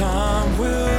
time will